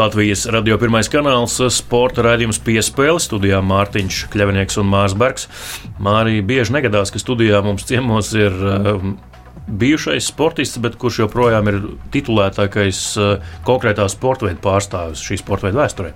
Latvijas radio pirmais kanāls, sporta raidījums piespēle, studijā Mārtiņš Kļavinieks un Mārs Bergs. Mārija bieži negadās, ka studijā mums ciemos ir um, bijušais sportists, bet kurš joprojām ir titulētākais uh, konkrētā sporta veida pārstāvis šī sporta veida vēsturē.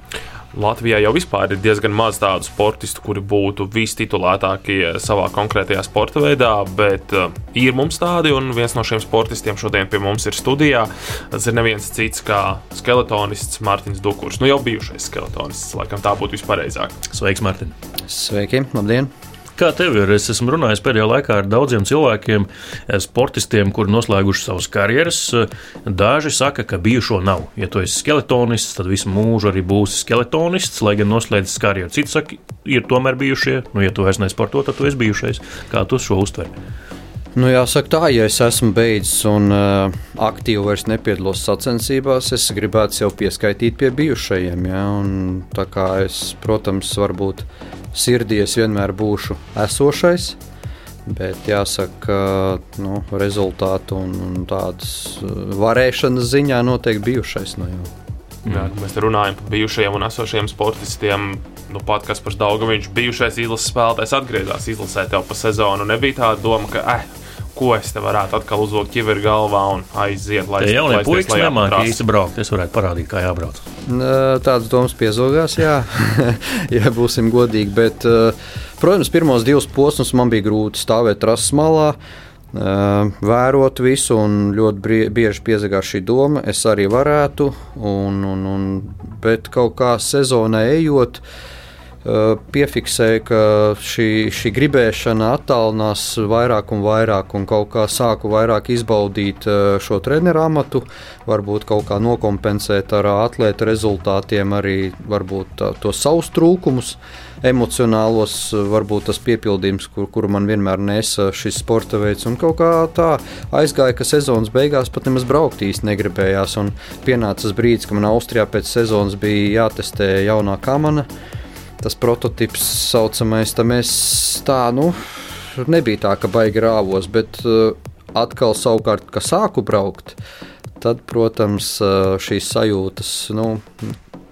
Latvijā jau vispār ir diezgan maz tādu sportistu, kuri būtu vistitulētākie savā konkrētajā sporta veidā, bet uh, ir mums tādi, un viens no šiem sportistiem šodien pie mums ir studijā. Tas ir neviens cits kā skeletonists Mārtiņš Dukurs. Nu, jau bijušais skeletonists, laikam tā būtu vispareizāk. Sveiks, Mārtiņ! Sveiki, labdien! Kā tev ir? Es esmu runājis pēdējā laikā ar daudziem cilvēkiem, eh, sportistiem, kuri noslēguši savas karjeras. Daži saka, ka bijušo nav. Ja tu esi skeletonists, tad visu mūžu arī būsi skeletonists, lai gan noslēdzis karjeru. Citi saka, ir tomēr bijušie. Nu, ja tu vairs nesporto, tad tu esi bijušais. Kā tu šo uztver? Nu, jāsaka, tā, ja es esmu beidzis un uh, aktīvi vairs nepiedalos sacensībās, es gribētu sev pieskaitīt pie bijušajiem. Ja? Un, es, protams, varbūt sirdī es vienmēr būšu esošais. Bet jāsaka, ka nu, rezultātu un, un tādas varēšanas ziņā noteikti bijušais no jau. Jā, mēs runājam par bijušajiem un esošiem sportistiem. Nu, pat kas par daudz, viņš bijušais izlases spēlētājs atgriezās izlasē tev pa sezonu. Nebija tāda doma, ka, eh, ko es te varētu atkal uzvilkt ķiveri galvā un aiziet, lai Tie jaunie puikas nemāķi īsti braukt. Es varētu parādīt, kā jābrauc. Tādas domas piezogās, jā, ja būsim godīgi. Bet, protams, pirmos divus posmus man bija grūti stāvēt trases malā. Vērot visu, un ļoti bieži piezagās šī doma, es arī varētu, un, un, un, bet kaut kā sezonā ejot, uh, Eh, piefiksēju, ka šī, šī gribēšana attālinās vairāk un vairāk, un kaut kā sāku vairāk izbaudīt eh, šo treneru amatu, varbūt kaut kā nokompensēt ar atlēta rezultātiem arī varbūt tos savus trūkumus. Emocionālos, varbūt tas piepildījums, kur, kuru man vienmēr nesa šis sporta veids. Un kaut kā tā aizgāja, ka sezonas beigās pat nemaz braukt īsti negribējās. Un pienāca brīdis, kad man Austrijā pēc sezonas bija jātestē jaunā kamana tas prototyps saucamais, tā mēs tā, nu, nebija tā, ka baigi rāvos, bet uh, atkal savukārt, ka sāku braukt, tad, protams, uh, šīs sajūtas, nu,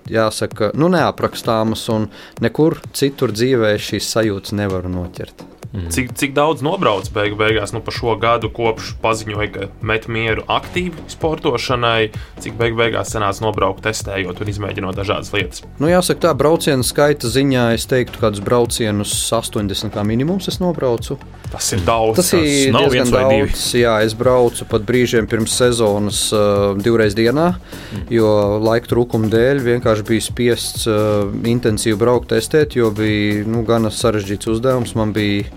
jāsaka, nu, neaprakstāmas un nekur citur dzīvē šīs sajūtas nevaru noķert. Mm. Cik, cik daudz nobrauc beigu, beigās nu, pa šo gadu, kopš paziņoja, ka met mieru aktīvi sportošanai, cik beigu, beigās sanāca nobraukt, testējot un izmēģinot dažādas lietas? Nu, jāsaka, tā brauciena skaita ziņā es teiktu, kādus braucienus 80 kā minimums es nobraucu. Tas ir daudz. Tas, tas ir diezgan daudz. Jā, es braucu pat brīžiem pirms sezonas uh, divreiz dienā, mm. jo laika trūkuma dēļ vienkārši bija spiests uh, intensīvi braukt, testēt, jo bija nu, gana sarežģīts uzdevums. Man bija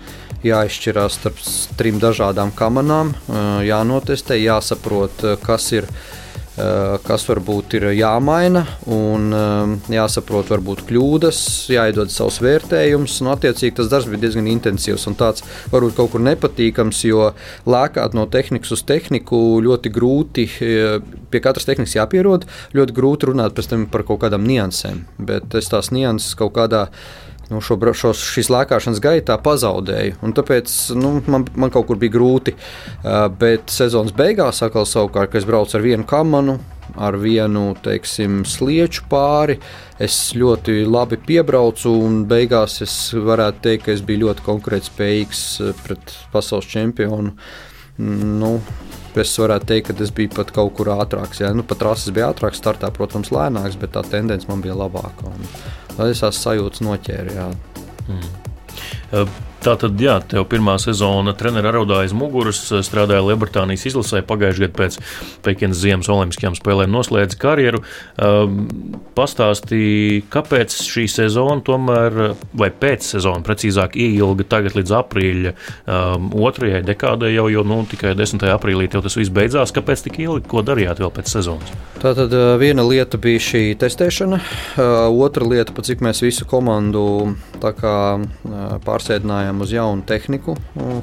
jāizšķirās starp trim dažādām kamerām, jānotestē, jāsaprot, kas ir. Kas varbūt ir jāmaina, un jāsaprot, varbūt kļūdas, jāiedod savs vērtējums. Un, attiecīgi, tas darbs bija diezgan intensīvs un tāds varbūt kaut kur nepatīkams, jo lēkāt no tehnikas uz tehniku ļoti grūti, pie katras tehnikas jāpierod, ļoti grūti runāt par kaut kādām niansēm. Bet es tās nianses kaut kādā veidā nu, šo, šo, šīs lēkāšanas gaitā pazaudēju. Tāpēc nu, man, man kaut kur bija grūti. Uh, bet sezonas beigās, atkal savukārt, kad es braucu ar vienu kamanu, ar vienu teiksim, slieču pāri, es ļoti labi piebraucu. Un beigās es varētu teikt, ka es biju ļoti konkurētspējīgs pret pasaules čempionu. Nu, es varētu teikt, ka es biju pat kaut kur ātrāks. Jā. Nu, pat rases bija ātrāks, startā, protams, lēnāks, bet tā tendence man bija labāka. Un, Lai es tās sajūtas noķēru. Jā. Mm. Tā tad, jā, tev pirmā sezona treneris raudāja aiz muguras, strādāja Lielbritānijas izlasē, pagājušajā gadā pēc Pekinas Ziemas Olimpiskajām spēlēm noslēdza karjeru. Um, pastāstīja, kāpēc šī sezona tomēr, vai pēc sezona precīzāk, ieilga tagad līdz aprīļa um, otrajai dekādai jau, jo nu, tikai 10. aprīlī tas viss beidzās. Kāpēc tik ilgi? Ko darījāt vēl pēc sezonas? Tā tad uh, viena lieta bija šī testēšana, uh, otra lieta, pa cik mēs visu komandu uh, pārsēdinājām pārgājām uz jaunu tehniku un,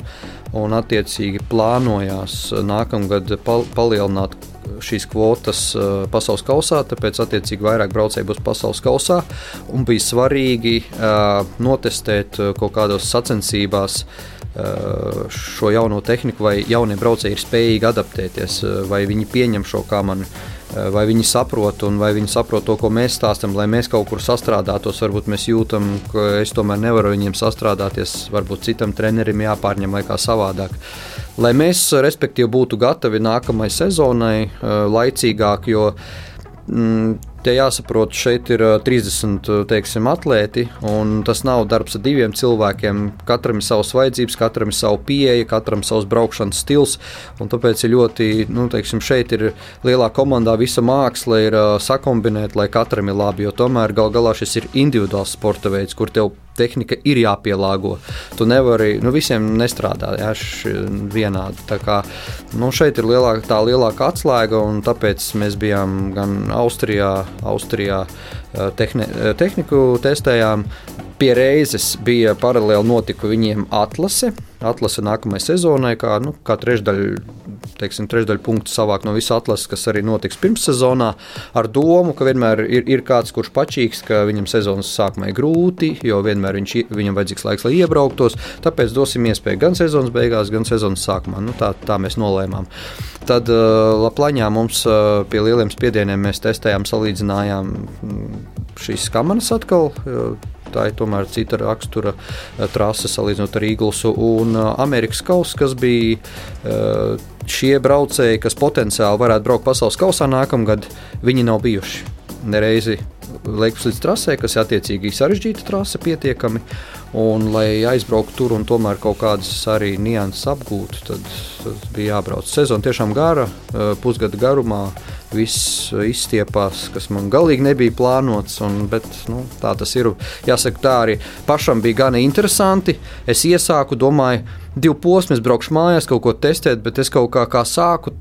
un attiecīgi plānojās nākamgad pal palielināt šīs kvotas uh, pasaules kausā, tāpēc attiecīgi vairāk braucēju būs pasaules kausā. Bija svarīgi uh, notestēt uh, kaut kādos sacensībās uh, šo jauno tehniku, vai jaunie braucēji ir spējīgi adaptēties, vai viņi pieņem šo kā mani Eh, vai viņi saprot, un vai viņi saprot to, ko mēs stāstām, lai mēs kaut kur sastrādātos. Varbūt mēs jūtam, ka es tomēr nevaru viņiem sastrādāties, varbūt citam trenerim jāpārņem vai kā savādāk. Lai mēs, respektīvi, būtu gatavi nākamajai sezonai eh, laicīgāk, jo mm, Te jāsaprot, šeit ir 30 teiksim, atlēti, un tas nav darbs ar diviem cilvēkiem. Katram ir savas vajadzības, katram ir sava pieeja, katram ir savs braukšanas stils. Tāpēc ir ļoti, nu, teiksim, šeit ir lielā komandā visa māksla ir sakombinēta, lai katram ir labi. Jo tomēr gal galā šis ir individuāls sporta veids, kur tev tehnika ir jāpielāgo. Tu nevari, nu, visiem nestrādā jā, vienādi. Tā kā, nu, šeit ir lielāka, tā lielākā atslēga, un tāpēc mēs bijām gan Austrijā, Austrijā eh, tehni, eh, tehniku testējām. Pie reizes bija paralēli notika viņiem atlase. Atlase nākamajai sezonai, kā, nu, kā trešdaļa teiksim, trešdaļu punktu savākt no visas atlases, kas arī notiks pirmssezonā, ar domu, ka vienmēr ir, ir kāds, kurš pačīgs, ka viņam sezonas sākumā ir grūti, jo vienmēr viņš, viņam vajadzīgs laiks, lai iebrauktos. Tāpēc dosim iespēju gan sezonas beigās, gan sezonas sākumā. Nu, tā, tā mēs nolēmām. Tad uh, Laplaņā mums uh, pie lieliem spiedieniem mēs testējām, salīdzinājām mm, šīs kamanas atkal. Uh, tā ir tomēr cita rakstura trase salīdzinot ar Eaglesu un Amerikas kausu, kas bija šie braucēji, kas potenciāli varētu braukt pasaules kausā nākamgad, viņi nav bijuši nereizi Leipzigas trasē, kas ir attiecīgi sarežģīta trase pietiekami. Un, lai aizbrauktu tur un tomēr kaut kādas arī nianses apgūtu, tad, tad bija jābrauc. Sezona tiešām gara, pusgada garumā. Viss izstiepās, kas man galīgi nebija plānots, un, bet nu, tā tas ir. Jāsaka, tā arī pašam bija gan interesanti. Es iesāku, domāju, divu posmu, es braukšu mājās, kaut ko testēt, bet es kaut kā, kā sāku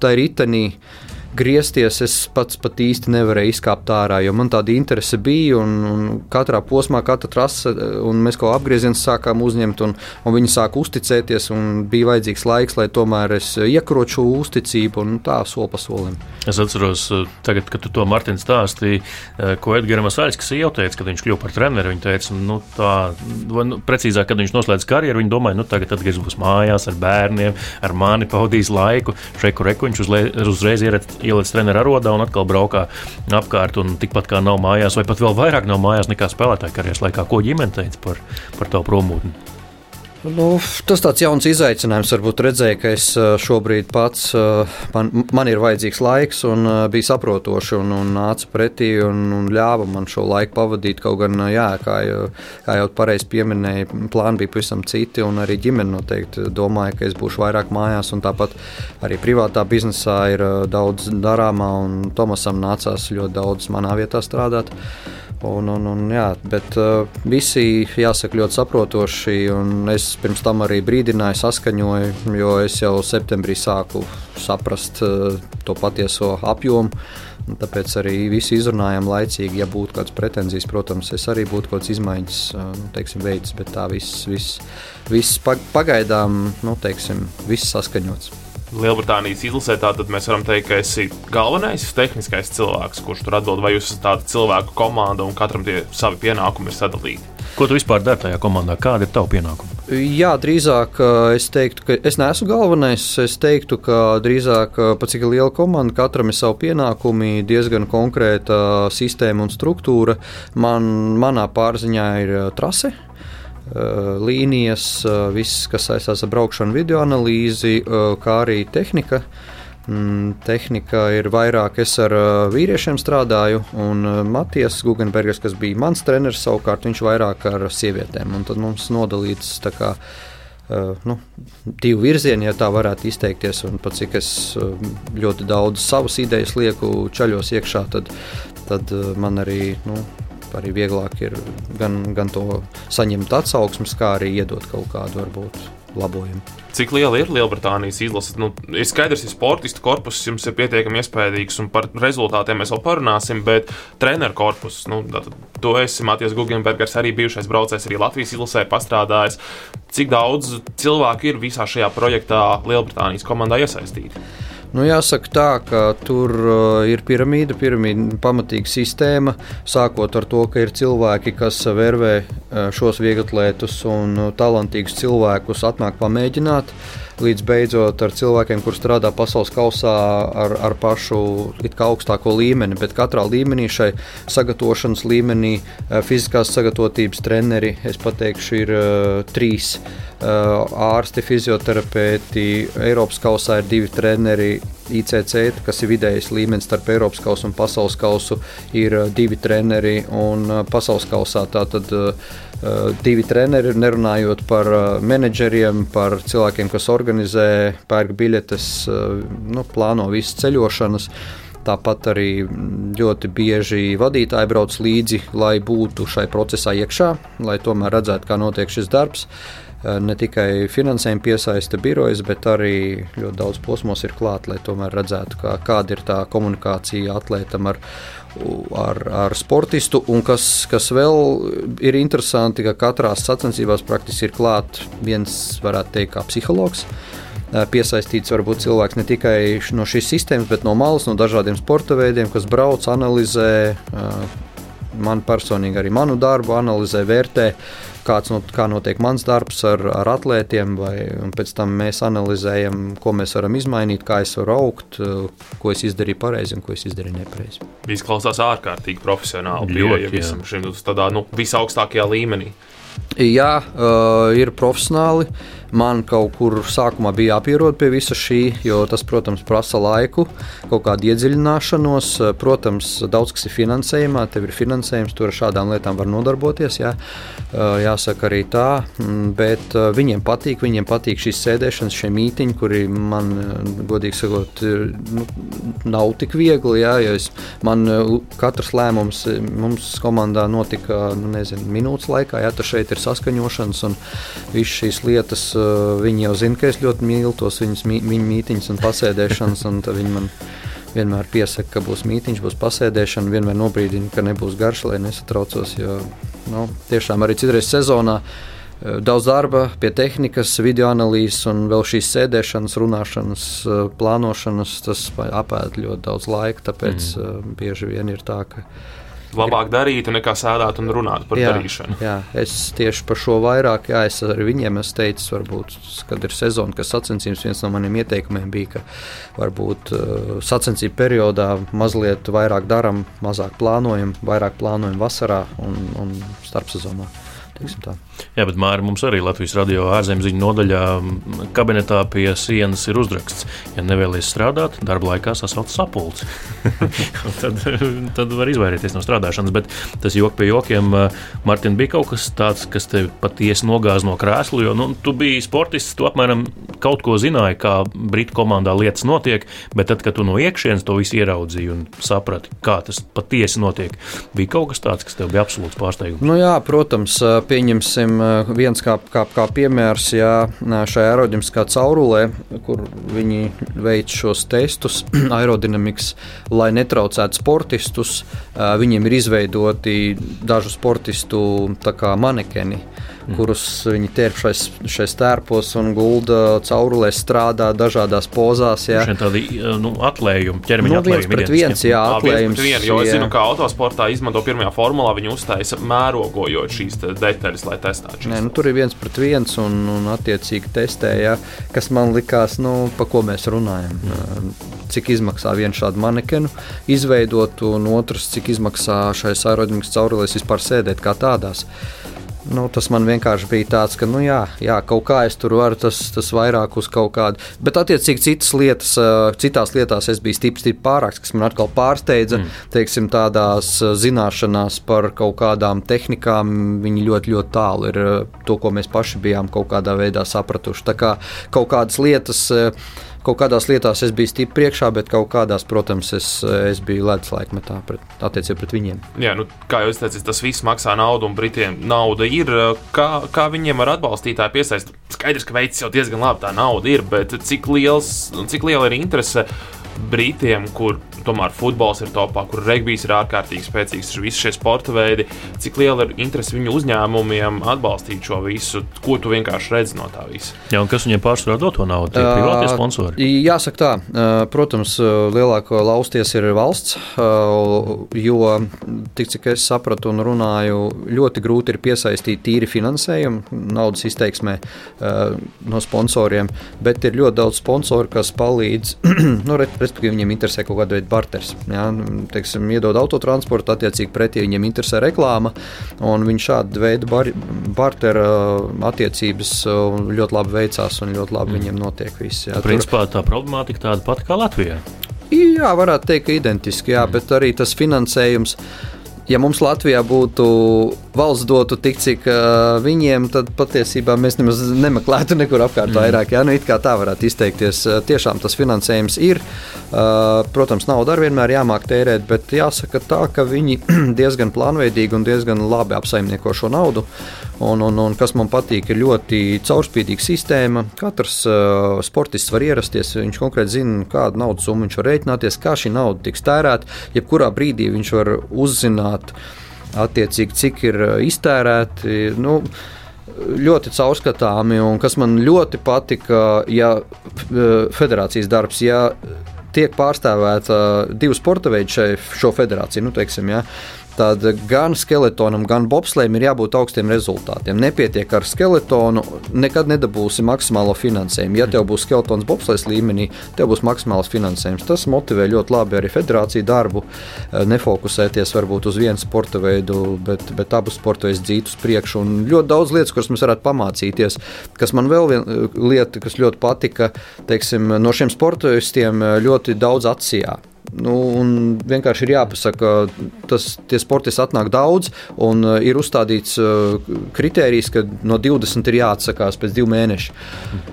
tajā ritenī. Uh, griezties, es pats pat īsti nevarēju izkāpt ārā, jo man tāda interese bija. Un, un katrā posmā, katra trase, un mēs kaut kā apgriezienus sākām uzņemt, un, un viņi sāka uzticēties. Bija vajadzīgs laiks, lai tomēr es iekroču uzticību, un tā soli pa solim. Es atceros, eh, tagad, kad tu to Martins stāstīji, eh, ko Edgars Masaļskis jau teica, kad viņš kļuva par treneru. Viņš teica, nu, tā, vai, nu, precīzāk, kad viņš noslēdz karjeru, viņš domāja, nu, tagad atgriezīsies būs mājās ar bērniem, ar mani pavadīs laiku. Šeit, kur viņš uzreiz ieradās ieliec treneru arodā un atkal braukā apkārt. Tikpat kā nav mājās, vai pat vēl vairāk nav mājās nekā spēlētāja karjeras laikā. Ko ģimene teica par, par tavu promūtni? Nu, tas tāds jauns izaicinājums. Varbūt redzēju, ka es šobrīd pats, man, man ir vajadzīgs laiks, un bija saprotoši un, un nāca pretī un, un ļāva man šo laiku pavadīt. Kaut gan, jā, kā jau, kā jau pareizi pieminēja, plāni bija pavisam citi, un arī ģimene noteikti domāja, ka es būšu vairāk mājās. Tāpat arī privātā biznesā ir daudz darāmā, un Tomasam nācās ļoti daudz manā vietā strādāt. Un, un, un, jā, bet uh, visi jāsaka ļoti saprotoši. Es pirms tam arī brīdināju, saskaņoju, jo es jau septembrī sāku saprast uh, to patieso apjomu. Tāpēc arī visi izrunājām laicīgi. Ja būtu kādas pretenzijas, protams, es arī būtu kaut kādas izmaiņas uh, nu, teiksim, veids, bet tā viss, viss, viss pagaidām nu, teiksim, viss saskaņots. Lielbritānijas izlasē, tad mēs varam teikt, ka esi galvenais tehniskais cilvēks, kurš tur atbild, vai jūs esat tāda cilvēku komanda un katram tie savi pienākumi ir sadalīti. Ko tu vispār dari tajā komandā? Kāda ir tava pienākuma? Jā, drīzāk es teiktu, ka es neesmu galvenais. Es teiktu, ka drīzāk pat cik liela komanda, katram ir savi pienākumi, diezgan konkrēta sistēma un struktūra. Man, manā pārziņā ir trase, līnijas, eh, viss, kas saistās ar braukšanu, video analīzi, eh, kā arī tehnika. Mm, tehnika ir vairāk, es ar vīriešiem strādāju, un Matijas Gugenbergs, kas bija mans treneris, savukārt viņš vairāk ar sievietēm. Un tad mums nodalīts tā kā nu, divi virzieni, ja tā varētu izteikties. Un pat cik es ļoti daudz savas idejas lieku ceļos iekšā, tad, tad man arī. Nu, Arī vieglāk ir gan, gan to saņemt atsauksmes, kā arī iedot kaut kādu varbūt labojumu. Cik liela ir Lielbritānijas izlase? Nu, ir skaidrs, ka sportistu korpus jums ir pietiekami iespējams, un par rezultātiem mēs vēl parunāsim, bet treneru korpus, nu, tu esi Matijas Guggenbergers, arī bijušais braucējs, arī Latvijas izlasē pastrādājis. Cik daudz cilvēku ir visā šajā projektā Lielbritānijas komandā iesaistīti? Nu, jāsaka tā, ka tur uh, ir piramīda, piramīda pamatīga sistēma. Sākot ar to, ka ir cilvēki, kas vērvē uh, šos vieglatlētus un uh, talantīgus cilvēkus atnāk pamēģināt. Līdz beidzot ar cilvēkiem, kuriem strādā pasaules kausā ar, ar pašu augstāko līmeni, bet katrā līmenī šai sagatavošanas līmenī fiziskās sagatavotības treneri, es pateikšu, ir uh, trīs ārsti, fizioterapeiti. Eiropas kausā ir divi treneri. ICC, kas ir vidējais līmenis starp Eiropas kausu un pasaules kausu, ir divi treneri. Un pasaules kausā tātad divi treneri, nerunājot par menedžeriem, par cilvēkiem, kas organizē, pērk biļetes, nu, plāno visas ceļošanas. Tāpat arī ļoti bieži vadītāji brauc līdzi, lai būtu šai procesā iekšā, lai tomēr redzētu, kā notiek šis darbs. Uh, Eh, ne tikai finansējumu piesaista birojas, bet arī ļoti daudz posmos ir klāta, lai tomēr redzētu, kā, kāda ir tā komunikācija atlētam ar, ar, ar sportistu. Un kas, kas vēl ir interesanti, ka katrā sacensībās praktiski ir klāts viens, varētu teikt, kā psihologs eh, piesaistīts varbūt cilvēks ne tikai no šīs sistēmas, bet no malas, no dažādiem sporta veidiem, kas brauc, analizē. Eh, man personīgi arī manu darbu analizē, vērtē, kāds not, kā notiek mans darbs ar, ar atlētiem, vai pēc tam mēs analizējam, ko mēs varam izmainīt, kā es varu augt, ko es izdarīju pareizi un ko es izdarīju nepareizi. Izklausās ārkārtīgi profesionāli. Pieeja visam šim tādā nu, visaugstākajā līmenī. Jā, uh, ir profesionāli. Man kaut kur sākumā bija jāpierod pie visa šī, jo tas, protams, prasa laiku, kaut kādu iedziļināšanos. Protams, daudz kas ir finansējumā, tev ir finansējums, tur ar šādām lietām var nodarboties. Jā. Uh, jāsaka arī tā, mm, bet uh, viņiem patīk, viņiem patīk šīs sēdēšanas, šie mītiņi, kuri man, godīgi sakot, nu, nav tik viegli. Jā, es, man katrs lēmums mums komandā notika nu, nezinu, minūtes laikā, ja tas šeit ir saskaņošanas un visas šīs lietas. Viņi jau zina, ka es ļoti mīlu tos viņas, viņu mītiņus un pasēdēšanas. Un viņi man vienmēr piesaka, ka būs mītīņš, būs pasēdēšana. Vienmēr nobrīdina, ka nebūs garš, lai nesatraucos. Jo nu, tiešām arī citreiz sezonā daudz darba pie tehnikas, video analīzes un vēl šīs sēdēšanas, runāšanas, plānošanas. Tas apēd ļoti daudz laika, tāpēc mm. bieži vien ir tā, ka labāk darītu nekā sēdēt un runāt par jā, darīšanu. Jā, es tieši par šo vairāk, jā, es arī viņiem esmu teicis, varbūt, kad ir sezona, kas sacensības, viens no maniem ieteikumiem bija, ka varbūt uh, sacensību periodā mazliet vairāk darām, mazāk plānojam, vairāk plānojam vasarā un, un starpsezonā. Jā, bet Mārcis mums arī Latvijas radio ārzemziņu nodaļā kabinetā pie sienas ir uzraksts, ja nevēlies strādāt, darba laikā sasauc sapulci. tad, tad var izvairīties no strādāšanas. Bet tas jok pie jokiem, Mārtiņ, bija kaut kas tāds, kas tev patiesi nogāz no krēsla, jo nu, tu biji sportists, tu apmēram kaut ko zināji, kā Britu komandā lietas notiek, bet tad, kad tu no iekšienes to visu ieraudzīji un saprati, kā tas patiesi notiek, bija kaut kas tāds, kas tev bija absolūts pārsteigums. Nu jā, protams, pieņemsim viens kā, kā, kā piemērs, ja šajā aerodinamiskā caurulē, kur viņi veic šos testus, aerodinamikas, lai netraucētu sportistus, viņiem ir izveidoti dažu sportistu manekeni kurus viņi ķērp šais, šais tērpos un gulda caurulē, strādā dažādās pozās. Jā, tādi nu, atlējumi, ķermeņa nu, atlējumi. Pret viens, jā, atlējums. Vien, jo es zinu, ka autosportā izmanto pirmajā formulā, viņi uztaisa mērogojot šīs detaļas, lai testētu. Nē, nu, tur ir viens pret viens un, un attiecīgi testēja, kas man likās, nu, pa ko mēs runājam. Mm. Cik izmaksā vienu šādu manekenu izveidot, un otrs, cik izmaksā šai aerodinamikas caurulēs vispār sēdēt kā tādās. Nu, tas man vienkārši bija tāds, ka, nu, jā, jā kaut kā es tur varu, tas, tas vairāk uz kaut kādu. Bet, attiecīgi, citas lietas, citās lietās es biju stipri, stipri pārāks, kas man atkal pārsteidza. Mm. Teiksim, tādās zināšanās par kaut kādām tehnikām, viņi ļoti, ļoti tālu ir to, ko mēs paši bijām kaut kādā veidā sapratuši. Tā kā kaut kādas lietas kaut kādās lietās es biju stipri priekšā, bet kaut kādās, protams, es, es biju ledus laikmetā attiecībā pret viņiem. Jā, nu, kā jau teicu, tas viss maksā naudu, un Britiem nauda ir. Kā, kā viņiem var atbalstītāji piesaistīt? Skaidrs, ka veids jau diezgan labi tā nauda ir, bet cik, liels, cik liela ir interese Britiem, kur tomēr futbols ir topā, kur regbijs ir ārkārtīgi spēcīgs, ir visi šie sporta veidi. Cik liela ir interese viņu uzņēmumiem atbalstīt šo visu, ko tu vienkārši redzi no tā visa? Jā, un kas viņiem pārsvarā dod to naudu? Tie privātie sponsori? Jāsaka tā, protams, lielāko lausties ir valsts, jo, tik cik es sapratu un runāju, ļoti grūti ir piesaistīt tīri finansējumu naudas izteiksmē no sponsoriem, bet ir ļoti daudz sponsoru, kas palīdz, nu, respektīvi, viņiem interesē kaut kāda veida barters. Ja, teiksim, iedod autotransportu, attiecīgi pretī viņiem interesē reklāma, un viņi šāda veida bar, bartera attiecības ļoti labi veicās un ļoti labi mm. viņiem notiek viss. Ja, Principā tā problemātika tāda pati kā Latvijā. Jā, varētu teikt, ka identiski, jā, mm. bet arī tas finansējums ja mums Latvijā būtu valsts dotu tik, cik uh, viņiem, tad patiesībā mēs nemaz nemeklētu nekur apkārt mm. vairāk. Jā, nu, it kā tā varētu izteikties. Tiešām tas finansējums ir. Uh, protams, nauda arī vienmēr jāmāk tērēt, bet jāsaka tā, ka viņi diezgan plānveidīgi un diezgan labi apsaimnieko šo naudu. Un, un, un kas man patīk, ir ļoti caurspīdīga sistēma. Katrs uh, sportists var ierasties, viņš konkrēti zina, kādu naudas summu viņš var rēķināties, kā šī nauda tiks tērēta. Jebkurā brīdī viņš var uzzināt, attiecīgi, cik ir uh, iztērēti. Nu, ļoti caurskatāmi, un kas man ļoti patika, ja uh, federācijas darbs, ja tiek pārstāvēta divu sporta veidu šai, šo federāciju, nu, teiksim, ja, tad gan skeletonam, gan bobslēm ir jābūt augstiem rezultātiem. Nepietiek ar skeletonu, nekad nedabūsi maksimālo finansējumu. Ja tev būs skeletons bobslēs līmenī, tev būs maksimāls finansējums. Tas motivē ļoti labi arī federāciju darbu, eh, nefokusēties varbūt uz vienu sporta veidu, bet, bet abus sporta veidus dzīt uz priekšu. Un ļoti daudz lietas, kuras mēs varētu pamācīties. Kas man vēl viena eh, lieta, kas ļoti patika, teiksim, no šiem sportistiem eh, ļoti daudz atsijā. Nu, vienkārši ir jāpasaka, tas tie sportisti atnāk daudz, un uh, ir uzstādīts uh, kritērijs, ka no 20 ir jāatsakās pēc divu mēnešu.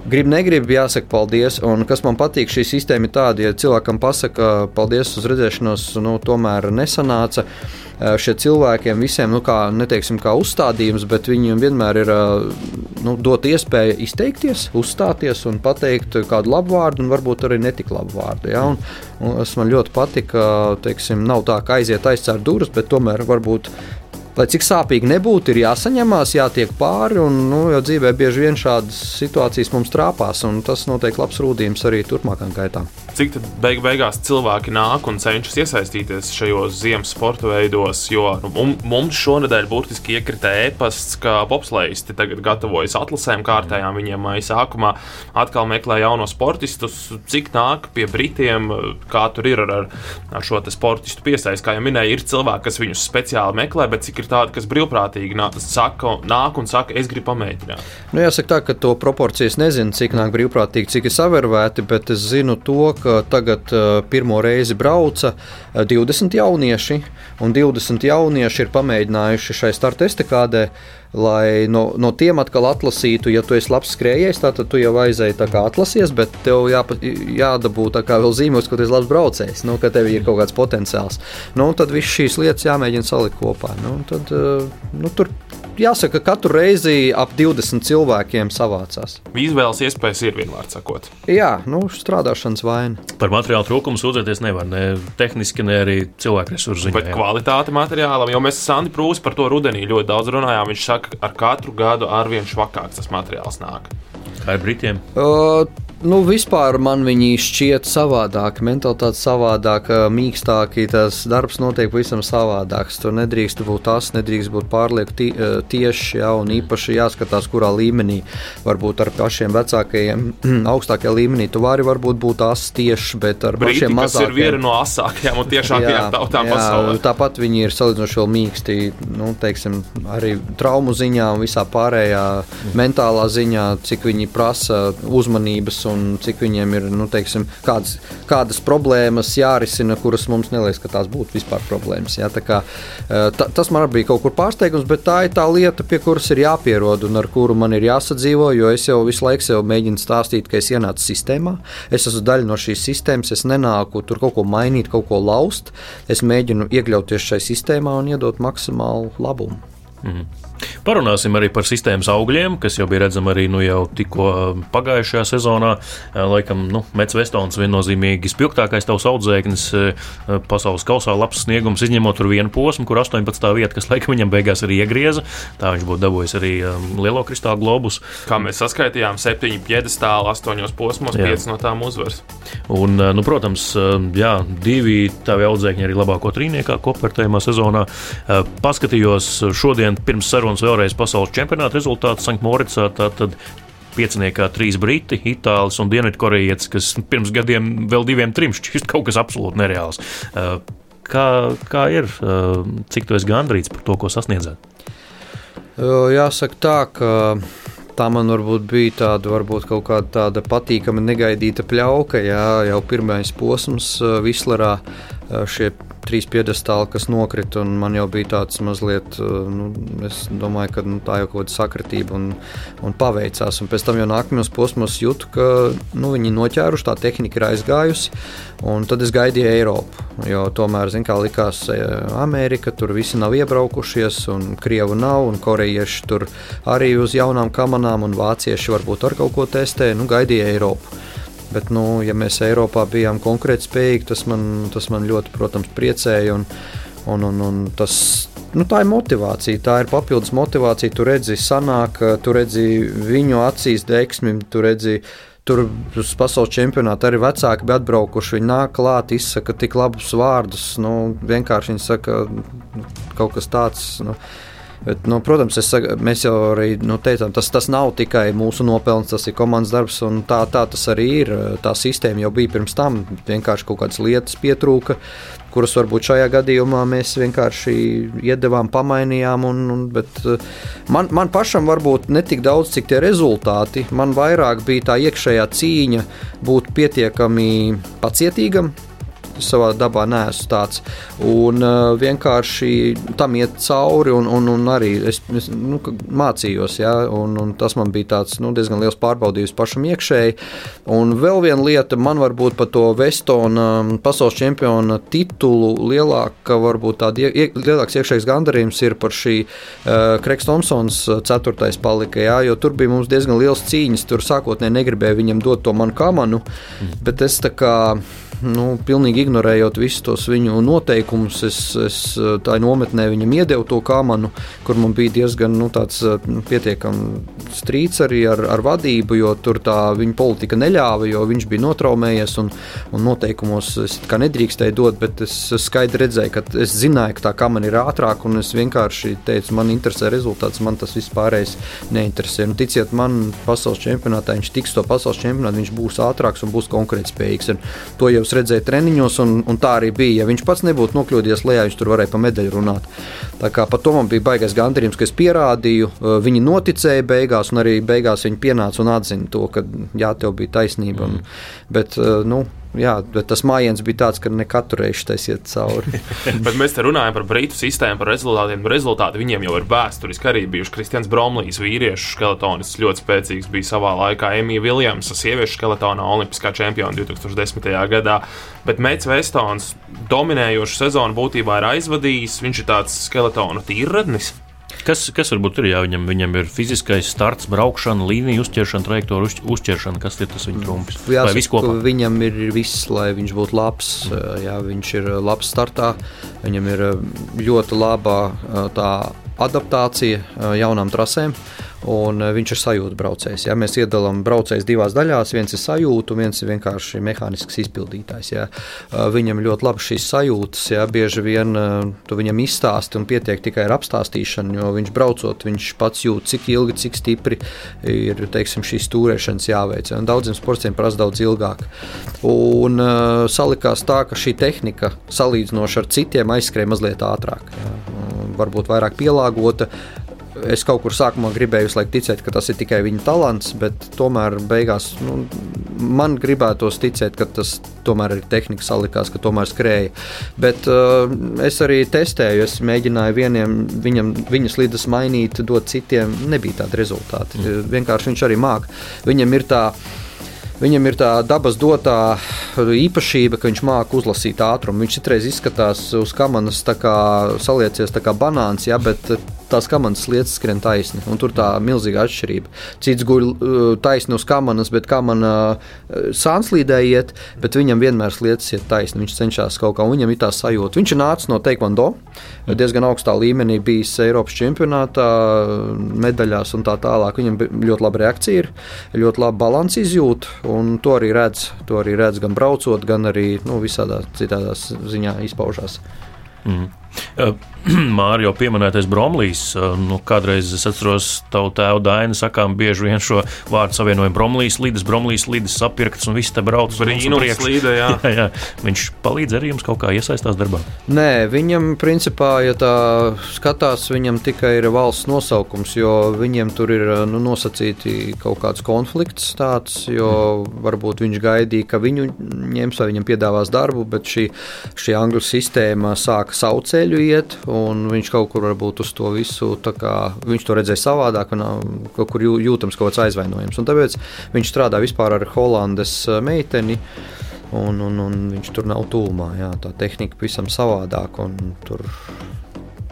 Grib, negrib, jāsaka paldies. Un kas man patīk, šī sistēma ir tāda, ja cilvēkam pasaka paldies uz redzēšanos, nu, tomēr nesanāca. Uh, šie cilvēkiem visiem, nu, kā, neteiksim, kā uzstādījums, bet viņiem vienmēr ir nu, dot iespēja izteikties, uzstāties un pateikt kādu labu vārdu, un varbūt arī netik labu vārdu. Ja? Un tas man ļoti patika. Teiksim, nav tā, ka aiziet aizcērt durvis, bet tomēr varbūt lai cik sāpīgi nebūtu, ir jāsaņemās, jātiek pāri. Un, nu, jo dzīvē bieži vien šādas situācijas mums trāpās, un tas noteikti labs rūdījums arī turpmākajām gaitām. Cik beig beigās cilvēki nāk un cenšas iesaistīties šajos ziemas sporta veidos? Jo nu, mums šonadēļ burtiski iekrita e-pasts, ka bobslēgisti tagad gatavojas atlasēm kārtējām. Viņiem maija sākumā atkal meklē jaunos sportistus. Cik nāk pie Britiem, kā tur ir ar, ar šo sportistu piesaisti? Kā jau minēju, ir cilvēki, kas viņus speciāli meklē, bet cik ir tādi, kas brīvprātīgi nāk, saka, nāk un saka, es gribu pamēģināt. Nu, jāsaka tā, ka to proporcijas nezinu, cik nāk brīvprātīgi, cik ir savērvēti, bet es zinu to, ka tagad uh, pirmo reizi brauca uh, 20 jaunieši, un 20 jaunieši ir pamēģinājuši šai starta estekādē lai no, no tiem atkal atlasītu, ja tu esi labs skrejējs, tad tu jau aizēji tā kā atlasies, bet tev jā, jādabū tā kā vēl zīmējums, ka tu esi labs braucējs, nu, ka tev ir kaut kāds potenciāls. Nu, tad viss šīs lietas jāmēģina salikt kopā. Nu, tad, eh, nu, tur jāsaka, ka katru reizi ap 20 cilvēkiem savācās. Izvēles iespējas ir vienmēr sakot. Jā, nu, strādāšanas vaina. Par materiālu trūkumu sūdzēties nevar ne tehniski, ne arī cilvēku resursu ziņā. Bet jā. kvalitāte materiālam, jo mēs Sandi Prūsi par to rudenī ļoti daudz runājām. Viņš saka, ka ar katru gadu arvien švakāks tas materiāls nāk. Kā ir Britiem? Uh, Nu, vispār man viņi šķiet savādāki, mentalitāte savādāka, mīkstāki. Tas darbs notiek pavisam savādāks. Tur nedrīkst būt tas, nedrīkst būt pārlieku tie, tieši, ja, un īpaši jāskatās, kurā līmenī. Varbūt ar pašiem vecākajiem, augstākajā līmenī tu vari būt tas tieši, bet ar Brīti, pašiem mazākiem. Tas ir viena no asākajām un tiešākajām tautām jā, pasaulē. Tāpat viņi ir salīdzinoši vēl mīksti, nu, teiksim, arī traumu ziņā un visā pārējā mm. mentālā ziņā, cik viņi prasa uzmanības un cik viņiem ir nu, teiksim, kādas, kādas problēmas jārisina, kuras mums neliekas, ka tās būtu vispār problēmas. Ja? Kā, e, ta, tas man bija kaut kur pārsteigums, bet tā ir tā lieta, pie kuras ir jāpierod un ar kuru man ir jāsadzīvo. Jo es jau visu laiku mēģinu stāstīt, ka es ienācu sistēmā, es esmu daļa no šīs sistēmas, es nenāku tur kaut ko mainīt, kaut ko laust. Es mēģinu iekļauties šajā sistēmā un iedot maksimālu labumu. Mm. Parunāsim arī par sistēmas augļiem, kas jau bija redzami arī nu, jau tikko um, pagājušajā sezonā. Uh, laikam, nu, Mets Vestons viennozīmīgi spilgtākais tavs audzēknis uh, pasaules kausā, labs sniegums, izņemot tur vienu posmu, kur 18. vieta, kas laikam viņam beigās arī iegrieza. Tā viņš būtu dabūjis arī um, lielo kristālu globus. Kā mēs saskaitījām, septiņi piedestāli, astoņos posmos, pieci no tām uzvaras. Un, uh, nu, protams, um, jā, divi tavi audzēkņi arī labāko trīniekā kopērtējumā sezonā. Paskatījos šodien pirms sarunas vēlreiz pasaules čempionāta rezultātu Sanktmoricā. Tātad pieciniekā trīs briti, itālis un dienvidkorejietis, kas pirms gadiem vēl diviem trim šķist kaut kas absolūti nereāls. Uh, kā, kā ir, uh, cik tu esi gandrīz par to, ko sasniedzāt? Jāsaka tā, ka tā man varbūt bija tāda, varbūt kaut kāda tāda patīkama, negaidīta pļauka. Jā, jau pirmais posms uh, Vislarā šie trīs piedestāli, kas nokrita, man jau bija tāds mazliet, nu, es domāju, ka nu, tā jau kaut kāda sakritība un, un paveicās. Un pēc tam jau nākamajos posmos jūtu, ka nu, viņi noķēruši, tā tehnika ir aizgājusi, un tad es gaidīju Eiropu. Jo tomēr, zin, kā likās, Amerika tur visi nav iebraukušies, un Krievu nav, un korejieši tur arī uz jaunām kamerām, un vācieši varbūt ar kaut ko testē, nu, gaidīja Eiropu. Bet, nu, ja mēs Eiropā bijām konkurētspējīgi, tas man, tas man ļoti, protams, priecēja. Un, un, un, un tas, nu, tā ir motivācija, tā ir papildus motivācija. Tu redzi, sanāk, tu redzi viņu acīs deksmi, tu redzi. Tur uz pasaules čempionāta arī vecāki bija atbraukuši. Viņi nāk klāt, izsaka tik labus vārdus. Nu, vienkārši viņi saka kaut kas tāds. Nu, Bet, nu, protams, saku, mēs jau arī nu, teicām, tas, tas nav tikai mūsu nopelns, tas ir komandas darbs. Tā, tā tas arī ir. Tā sistēma jau bija pirms tam. Vienkārši kaut kādas lietas pietrūka, kuras varbūt šajā gadījumā mēs vienkārši iedevām, pamainījām. Un, un, bet man, man pašam varbūt ne tik daudz, cik tie rezultāti. Man vairāk bija tā iekšējā cīņa būt pietiekami pacietīgam savā dabā neesmu tāds. Un uh, vienkārši tam iet cauri, un, un, un arī es, es nu, mācījos. Ja, un, un tas man bija tāds, nu, diezgan liels pārbaudījums pašam iekšēji. Un vēl viena lieta, man varbūt par to Vestona um, pasaules čempiona titulu lielāka, varbūt tāda ie, lielāks iekšējs gandarījums ir par šī uh, Kreks Thompsons uh, ceturtais palika. Ja, jo tur bija mums diezgan liels cīņas. Tur sākotnēji negribēju viņam dot to manu kamanu, mm. bet es tā kā nu, pilnīgi ignorējot visus tos viņu noteikumus, es, es tā nometnē viņam iedevu to kāmanu, kur man bija diezgan nu, tāds nu, pietiekams strīds arī ar, ar vadību, jo tur tā viņa politika neļāva, jo viņš bija notraumējies un, un noteikumos es kā nedrīkstēju dot, bet es skaidri redzēju, ka es zināju, ka tā kāmana ir ātrāka un es vienkārši teicu, man interesē rezultāts, man tas vispārējais neinteresē. Nu, ticiet man, pasaules čempionātā viņš tiks to pasaules čempionātu, viņš būs ātrāks un būs konkurētspējīgs. Un to jau es redzēju treniņos, un, un tā arī bija. Ja viņš pats nebūtu nokļūdies lejā, viņš tur varēja pa medaļu runāt. Tā kā par to man bija baigais gandarījums, ka es pierādīju, viņi noticēja beigās, un arī beigās viņi pienāca un atzina to, ka jā, tev bija taisnība. Mm. Un, bet, nu, jā, bet tas mājiņš bija tāds, ka ne katru reizi tas iet cauri. bet mēs te runājam par brītu sistēmu, par rezultātiem. Rezultāti viņiem jau ir vēsturiski arī bijuši. Kristians Bromlijs, vīriešu skeletonis, ļoti spēcīgs bija savā laikā. Emīļa Viljamsa, sieviešu skeletonā, olimpiskā čempiona 2010. gadā. Bet Meits Vestons dominējošu sezonu būtībā ir aizvadījis. Viņš ir tāds skeletonu tīrradnis. Kas, kas varbūt ir? Jā, viņam, viņam ir fiziskais starts, braukšana, līnija uzķeršana, trajektorija uz, uzķeršana. Kas ir tas viņa trumpis? Jāsaka, viņam ir viss, lai viņš būtu labs. Mm. Jā, viņš ir labs startā, viņam ir ļoti laba tā adaptācija jaunām trasēm. Un uh, viņš ir sajūta braucējs. Ja? Mēs iedalām braucējus divās daļās. Viens ir sajūta, viens ir vienkārši mehānisks izpildītājs. Ja? Uh, viņam ļoti labi šīs sajūtas. Ja? Bieži vien uh, tu viņam izstāsti un pietiek tikai ar apstāstīšanu, jo viņš braucot, viņš pats jūt, cik ilgi, cik stipri ir teiksim, šīs stūrēšanas jāveic. Ja? Daudziem sportiem prasa daudz ilgāk. Un salikās tā, ka šī tehnika salīdzinoši ar citiem aizskrēja mazliet ātrāk. Ja? Varbūt vairāk pielāgota es kaut kur sākumā gribēju ticēt, ka tas ir tikai viņa talants, bet tomēr beigās nu, man gribētos ticēt, ka tas tomēr ir tehnika salikās, ka tomēr skrēja. Bet uh, es arī testēju, es mēģināju vieniem viņam, viņas līdzes mainīt, dot citiem. Nebija tāda rezultāta. Mm. Vienkārši viņš arī māk. Viņam ir tā. Viņam ir tā dabas dotā īpašība, ka viņš māca uzlasīt ātrumu. Viņš citreiz izskatās uz kamanas, kā saliecies kā banāns, ja, bet tās kamanas lietas skrien taisni. Tur tā milzīga atšķirība. Cits guļ uh, taisni uz kamanas, bet kamana uh, sānslīdē iet, bet viņam vienmēr lietas iet taisni. Viņš cenšas kaut kā, un viņam ir tā sajūta. Viņš ir nācis no Taekwondo, diezgan augstā līmenī, bijis Eiropas čempionātā, medaļās un tā tālāk. Viņam ļoti laba reakcija ir, ļoti laba balanss izjūta, un to arī redz, to arī redz gan braucot, gan arī nu, visādā citādā ziņā izpaužās. Mm. Mārija jau pieminētais Bromlīs. Nu, kādreiz es atceros, tavu tēvu Dainu sakām bieži vien šo vārdu savienojumu Bromlīs, Līdas, Bromlīs, Līdas sapirkts un viss te brauc uz priekšu. Jā. jā, jā. Viņš palīdz arī jums kaut kā iesaistās darbā? Nē, viņam principā, ja tā skatās, viņam tikai ir valsts nosaukums, jo viņiem tur ir nu, nosacīti kaut kāds konflikts tāds, jo varbūt viņš gaidīja, ka viņu ņems vai viņam piedāvās darbu, bet šī, šī angļu sistēma sāka sauceļu iet iet, un viņš kaut kur varbūt uz to visu, kā, viņš to redzēja savādāk, un kaut kur jūtams kaut kāds aizvainojums. Un tāpēc viņš strādā vispār ar Holandes meiteni. Un, un, un viņš tur nav tūmā. Jā, tā tehnika pavisam savādāka.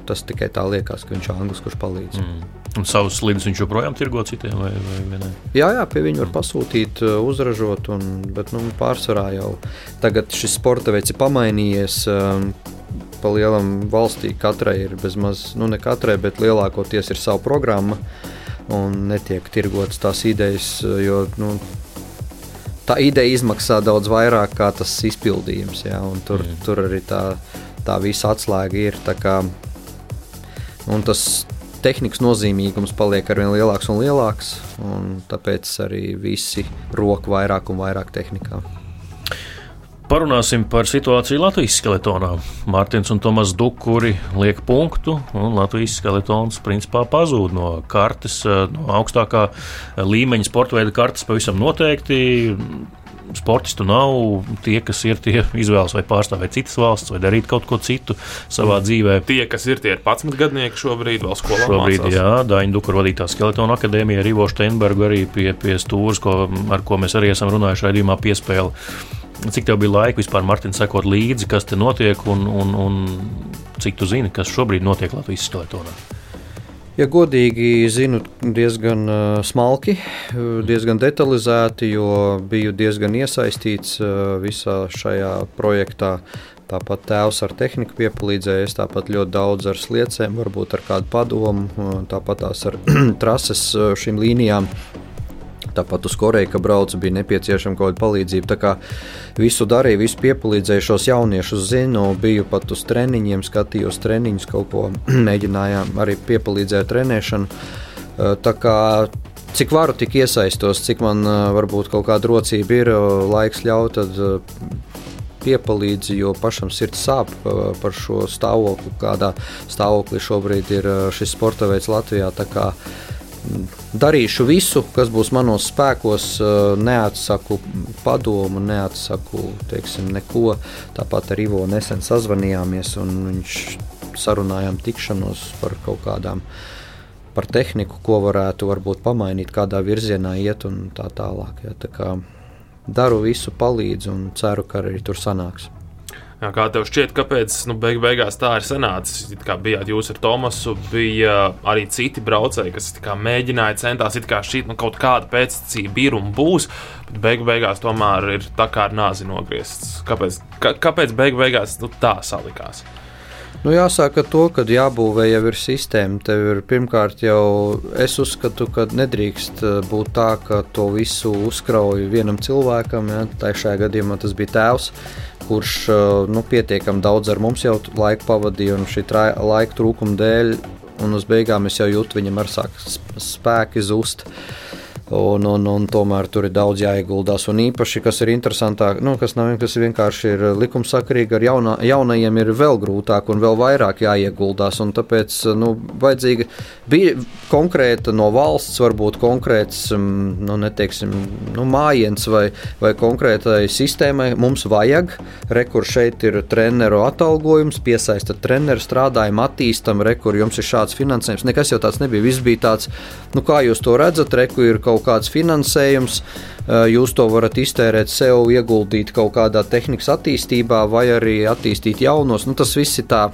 Tas tikai tā liekas, ka viņš ir anglis, kurš palīdz. Mm. Un savus slidus viņš joprojām tirgo citiem, vai, vai ne? Jā, jā, pie viņa var pasūtīt, uzražot, un, bet nu, pārsvarā jau tagad šis sporta veids ir pamainījies pa lielam valstī katrai ir bezmaz, nu ne katrai, bet lielākoties ir sava programma un netiek tirgotas tās idejas, jo nu, tā ideja izmaksā daudz vairāk kā tas izpildījums. Jā, tur, mm. tur arī tā, tā visa atslēga ir. Kā, tas tehnikas nozīmīgums paliek ar vien lielāks un lielāks, un tāpēc arī visi roku vairāk un vairāk tehnikā. Parunāsim par situāciju Latvijas skeletonā. Mārtiņš un Tomas Dukuri liek punktu, un Latvijas skeletons principā pazūd no kartes, no augstākā līmeņa sporta veida kartes pavisam noteikti sportistu nav. Tie, kas ir, tie izvēlas vai pārstāvēt citas valsts, vai darīt kaut ko citu savā dzīvē. Tie, kas ir, tie ir 11 gadnieki šobrīd, vēl skolā. Šobrīd, mācās. jā, Daņa Dukura vadītā skeletona akadēmija, Rivo Steinberga arī pie, pie stūres, ko, ar ko mēs arī esam runājuši raidījumā piespēli. Cik tev bija laika vispār, Mārtiņ, sekot līdzi, kas te notiek, un, un, un cik tu zini, kas šobrīd notiek Latvijas skeletonā? Ja godīgi zinu, diezgan uh, smalki, diezgan detalizēti, jo biju diezgan iesaistīts uh, visā šajā projektā. Tāpat tēvs ar tehniku piepalīdzēja, es tāpat ļoti daudz ar sliecēm, varbūt ar kādu padomu, uh, tāpat tās ar trases šīm līnijām Tāpat uz Koreju, ka braucu, bija nepieciešama kaut kāda palīdzība. Tā kā visu darīju, visu piepalīdzēju šos jauniešus, zinu, biju pat uz treniņiem, skatījos treniņus, kaut ko mēģinājām arī piepalīdzēt trenēšanu. Tā kā cik varu, tik iesaistos, cik man varbūt kaut kāda rocība ir, laiks ļauj, tad piepalīdzi, jo pašam sirds sāp par šo stāvokli, kādā stāvoklī šobrīd ir šis sporta veids Latvijā darīšu visu, kas būs manos spēkos, neatsaku padomu, neatsaku teiksim, neko. Tāpat ar Ivo nesen sazvanījāmies un viņš sarunājām tikšanos par kaut kādām. Par tehniku, ko varētu varbūt pamainīt, kādā virzienā iet un tā tālāk. Ja, tā kā daru visu, palīdzu un ceru, ka arī tur sanāks. Jā, kā tev šķiet, kāpēc nu, beig beigās tā ir sanācis? Kā bijāt jūs ar Tomasu, bija arī citi braucēji, kas mēģināja, centās šķiet, nu, kaut kāda pēctecība ir un būs, bet beig beigās tomēr ir tā kā ar nāzi nogriezts. Kāpēc, kā, kāpēc beig beigās nu, tā salikās? Nu, jāsaka to, ka jābūvē jau ir sistēma. Tev ir pirmkārt jau es uzskatu, ka nedrīkst eh, būt tā, ka to visu uzkrauj vienam cilvēkam. Ja? Tā šajā gadījumā tas bija tēvs, kurš eh, nu, pietiekami daudz ar mums jau laiku pavadīja un šī laika trūkuma dēļ. Un uz beigām es jau jūtu, viņam ar sāk spēki zust. Uh, Un, un, un tomēr tur ir daudz jāieguldās. Un īpaši, kas ir interesantāk, nu, kas, nav, kas vienkārši ir likumsakarīgi, ar jauna, jaunajiem ir vēl grūtāk un vēl vairāk jāieguldās. Tāpēc nu, vajadzīga bija konkrēta no valsts, varbūt konkrēts mm, nu, neteiksim, nu, mājiens vai, vai konkrētai sistēmai. Mums vajag, rekur šeit ir treneru atalgojums, piesaistat treneru, strādājam, attīstam, rekur jums ir šāds finansējums. Nekas jau tāds nebija. Viss bija tāds, nu, kā jūs to redzat, rekur ir kaut kaut kāds finansējums, jūs to varat iztērēt sev, ieguldīt kaut kādā tehnikas attīstībā vai arī attīstīt jaunos. Nu, tas viss ir tā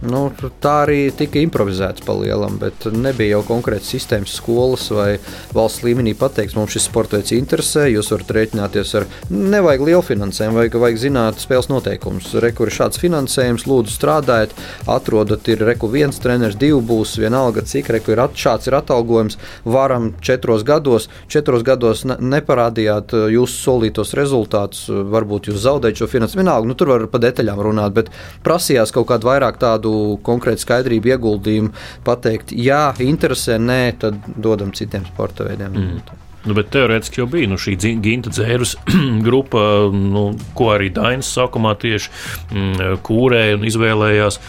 Nu, tā arī tika improvizēts pa lielam, bet nebija jau konkrēti sistēmas skolas vai valsts līmenī pateikts, mums šis sports veids interesē, jūs varat rēķināties ar, nevajag lielu finansējumu, vajag, vajag zināt spēles noteikumus. Rekur ir šāds finansējums, lūdzu strādājiet, atrodat, ir reku viens treneris, divi būs, vienalga cik, reku ir at, šāds ir atalgojums, varam četros gados, četros gados ne, neparādījāt uh, jūsu solītos rezultātus, varbūt jūs zaudējat šo finansējumu, vienalga, nu tur var pa detaļām runāt, bet prasījās kaut kādu vairāk tādu kādu konkrētu skaidrību, ieguldījumu, pateikt, jā, interesē, nē, tad dodam citiem sporta veidiem. Mm. Nu, bet teorētiski jau bija nu, šī Ginta dzērus grupa, nu, ko arī Dainis sākumā tieši mm, kūrēja un izvēlējās.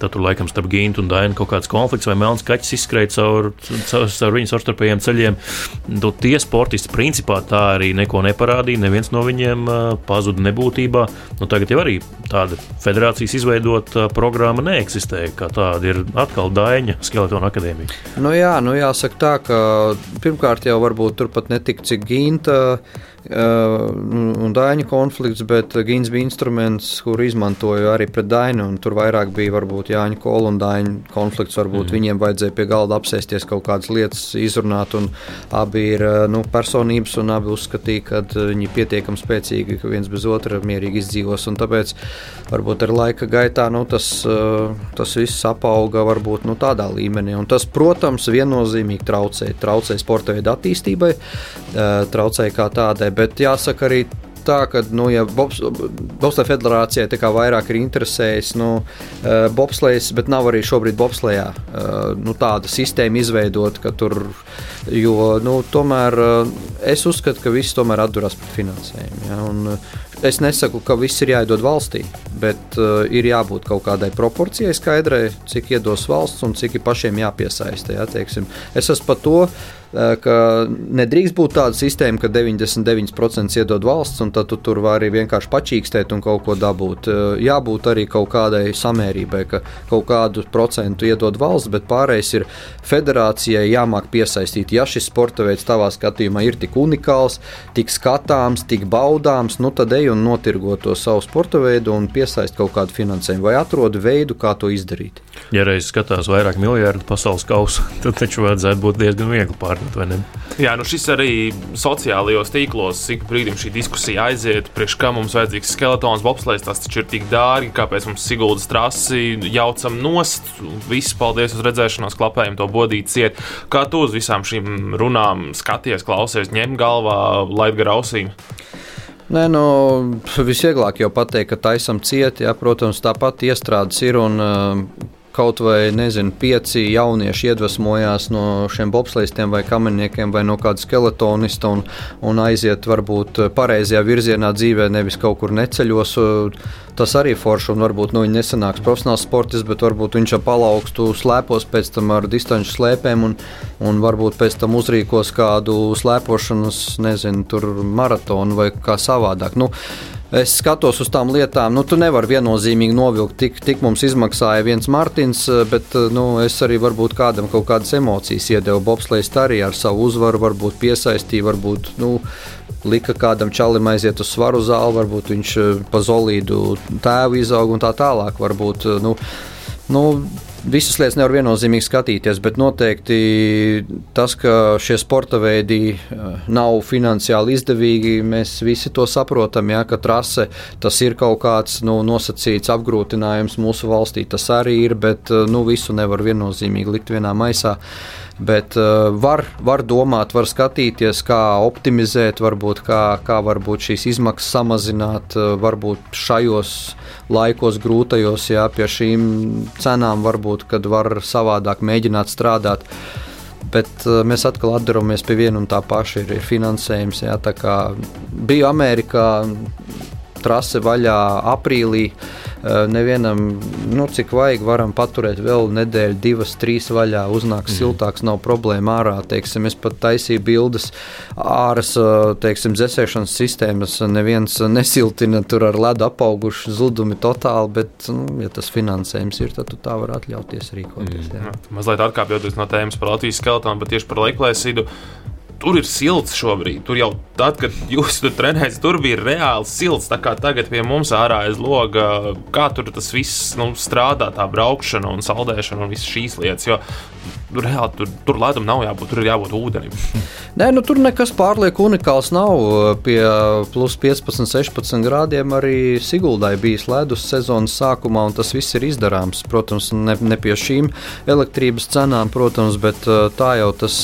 Tad tur laikam starp Gintu un Dainu kaut kāds konflikts vai melns kaķis izskrēja caur, caur, caur viņu savstarpējiem ceļiem. Nu, tie sportisti principā tā arī neko neparādīja. Neviens no viņiem uh, pazuda nebūtībā. Nu, tagad jau arī tāda federācijas izveidota programma neeksistē. Kā tāda ir atkal Daina Skeletona akadēmija. Nu jā, nu jāsaka tā, ka pirmkārt jau varbūt turpat netik cik Ginta un Daņu konflikts, bet Gins bija instruments, kuru izmantoju arī pret Dainu. Tur vairāk bija varbūt Jāņa Kola un Daņu konflikts. Varbūt mm. viņiem vajadzēja pie galda apsēsties kaut kādas lietas, izrunāt. Abi ir nu, personības, un abi uzskatīja, ka viņi ir pietiekami spēcīgi, ka viens bez otra mierīgi izdzīvos. Tāpēc varbūt ar laika gaitā nu, tas, tas viss apauga varbūt nu, tādā līmenī. Un tas, protams, viennozīmīgi traucēja, traucēja sporta veidu attīstībai, traucēja kā tādai bet jāsaka arī tā, ka, nu, ja Bobsleja federācijai tā kā vairāk ir interesējis, nu, uh, bobslējas, bet nav arī šobrīd bobslējā uh, nu, tāda sistēma izveidot, ka tur, jo, nu, tomēr uh, es uzskatu, ka viss tomēr atduras pret finansējumu. Ja, un, Es nesaku, ka viss ir jāiedod valstī, bet uh, ir jābūt kaut kādai proporcijai skaidrai, cik iedos valsts un cik ir pašiem jāpiesaista. Ja, teiksim. es esmu par to, uh, ka nedrīkst būt tāda sistēma, ka 99% iedod valsts, un tad tu tur vari vienkārši pačīkstēt un kaut ko dabūt. Jābūt arī kaut kādai samērībai, ka kaut kādu procentu iedod valsts, bet pārējais ir federācijai jāmāk piesaistīt. Ja šis sporta veids tavā skatījumā ir tik unikāls, tik skatāms, tik baudāms, nu tad ej un notirgo to savu sporta veidu un piesaist kaut kādu finansējumu vai atrod veidu, kā to izdarīt. Ja reiz skatās vairāk miljardu pasaules kausu, tad taču vajadzētu būt diezgan viegli pār atkārtot. Jā, nu šis arī sociālajos tīklos ik brīdim šī diskusija aiziet, priekš kā mums vajadzīgs skeletons, bobslēgs, tas taču ir tik dārgi, kāpēc mums Siguldas trasi jaucam nost. Visi paldies uz redzēšanos, klapējam to bodīt ciet. Kā tu uz visām šīm runām skaties, klausies, ņem galvā, laid gar ausīm? Nē, nu, visvieglāk jau pateikt, ka taisam cieti. Ja, protams, tāpat iestrādes ir un uh, kaut vai nezinu, pieci jaunieši iedvesmojās no šiem bobslēgiem vai kameniekiem vai no kāda skeletonista un, un aiziet varbūt pareizajā virzienā dzīvē, nevis kaut kur neceļos. Tas arī forši, un varbūt nu, viņš nesanāks profesionāls sportists, bet varbūt viņš jau palaugstu slēpos pēc tam ar distanču slēpēm, un, un varbūt pēc tam uzrīkos kādu slēpošanas, nezinu, maratonu vai kā savādāk. Nu, es skatos uz tām lietām, nu, tu nevari viennozīmīgi novilkt, tik, tik mums izmaksāja viens Mārtiņš, bet nu, es arī varbūt kādam kaut kādas emocijas iedevu. Bobslēgs arī ar savu uzvaru, varbūt piesaistīja, varbūt nu, lika kādam čalim aiziet uz svaru zāli, varbūt viņš pa zolīdu tēvu izauga un tā tālāk. Varbūt, nu, Nu, visas lietas nevar viennozīmīgi skatīties, bet noteikti tas, ka šie sporta veidi nav finansiāli izdevīgi, mēs visi to saprotam. Ja, ka trase tas ir kaut kāds nu, nosacīts apgrūtinājums mūsu valstī, tas arī ir, bet nu, visu nevar viennozīmīgi likt vienā maisā. Bet uh, var, var domāt, var skatīties, kā optimizēt, varbūt kā, kā varbūt šīs izmaksas samazināt, uh, varbūt šajos laikos grūtajos, jā, pie šīm cenām varbūt, kad var savādāk mēģināt strādāt. Bet uh, mēs atkal atdaramies pie viena un tā paša. Ir, ir finansējums. Jā, biju Amerikā, trase vaļā aprīlī. Eh, nevienam, nu, cik vajag, varam paturēt vēl nedēļu, divas, trīs vaļā. Uznāks mm. siltāks, nav problēma ārā. Teiksim, es pat taisīju bildes āras, eh, teiksim, dzēsēšanas sistēmas. Neviens nesiltina tur ar ledu apauguši zudumi totāli, bet, nu, ja tas finansējums ir, tad tu tā var atļauties rīkoties. Mm. Jā. Mazliet atkāpjoties no tēmas par Latvijas skeletonu, bet tieši par laiklēsīdu tur ir silts šobrīd. Tur jau tad, kad jūs tur trenējat, tur bija reāli silts. Tā kā tagad pie mums ārā aiz loga, kā tur tas viss nu, strādā, tā braukšana un saldēšana un visas šīs lietas. Jo tur reāli tur, tur ledum nav jābūt, tur ir jābūt ūdenim. Nē, nu, tur nekas pārlieku unikāls nav. Pie plus 15, 16 grādiem arī Siguldai bijis ledus sezonas sākumā, un tas viss ir izdarāms. Protams, ne, ne pie šīm elektrības cenām, protams, bet tā jau tas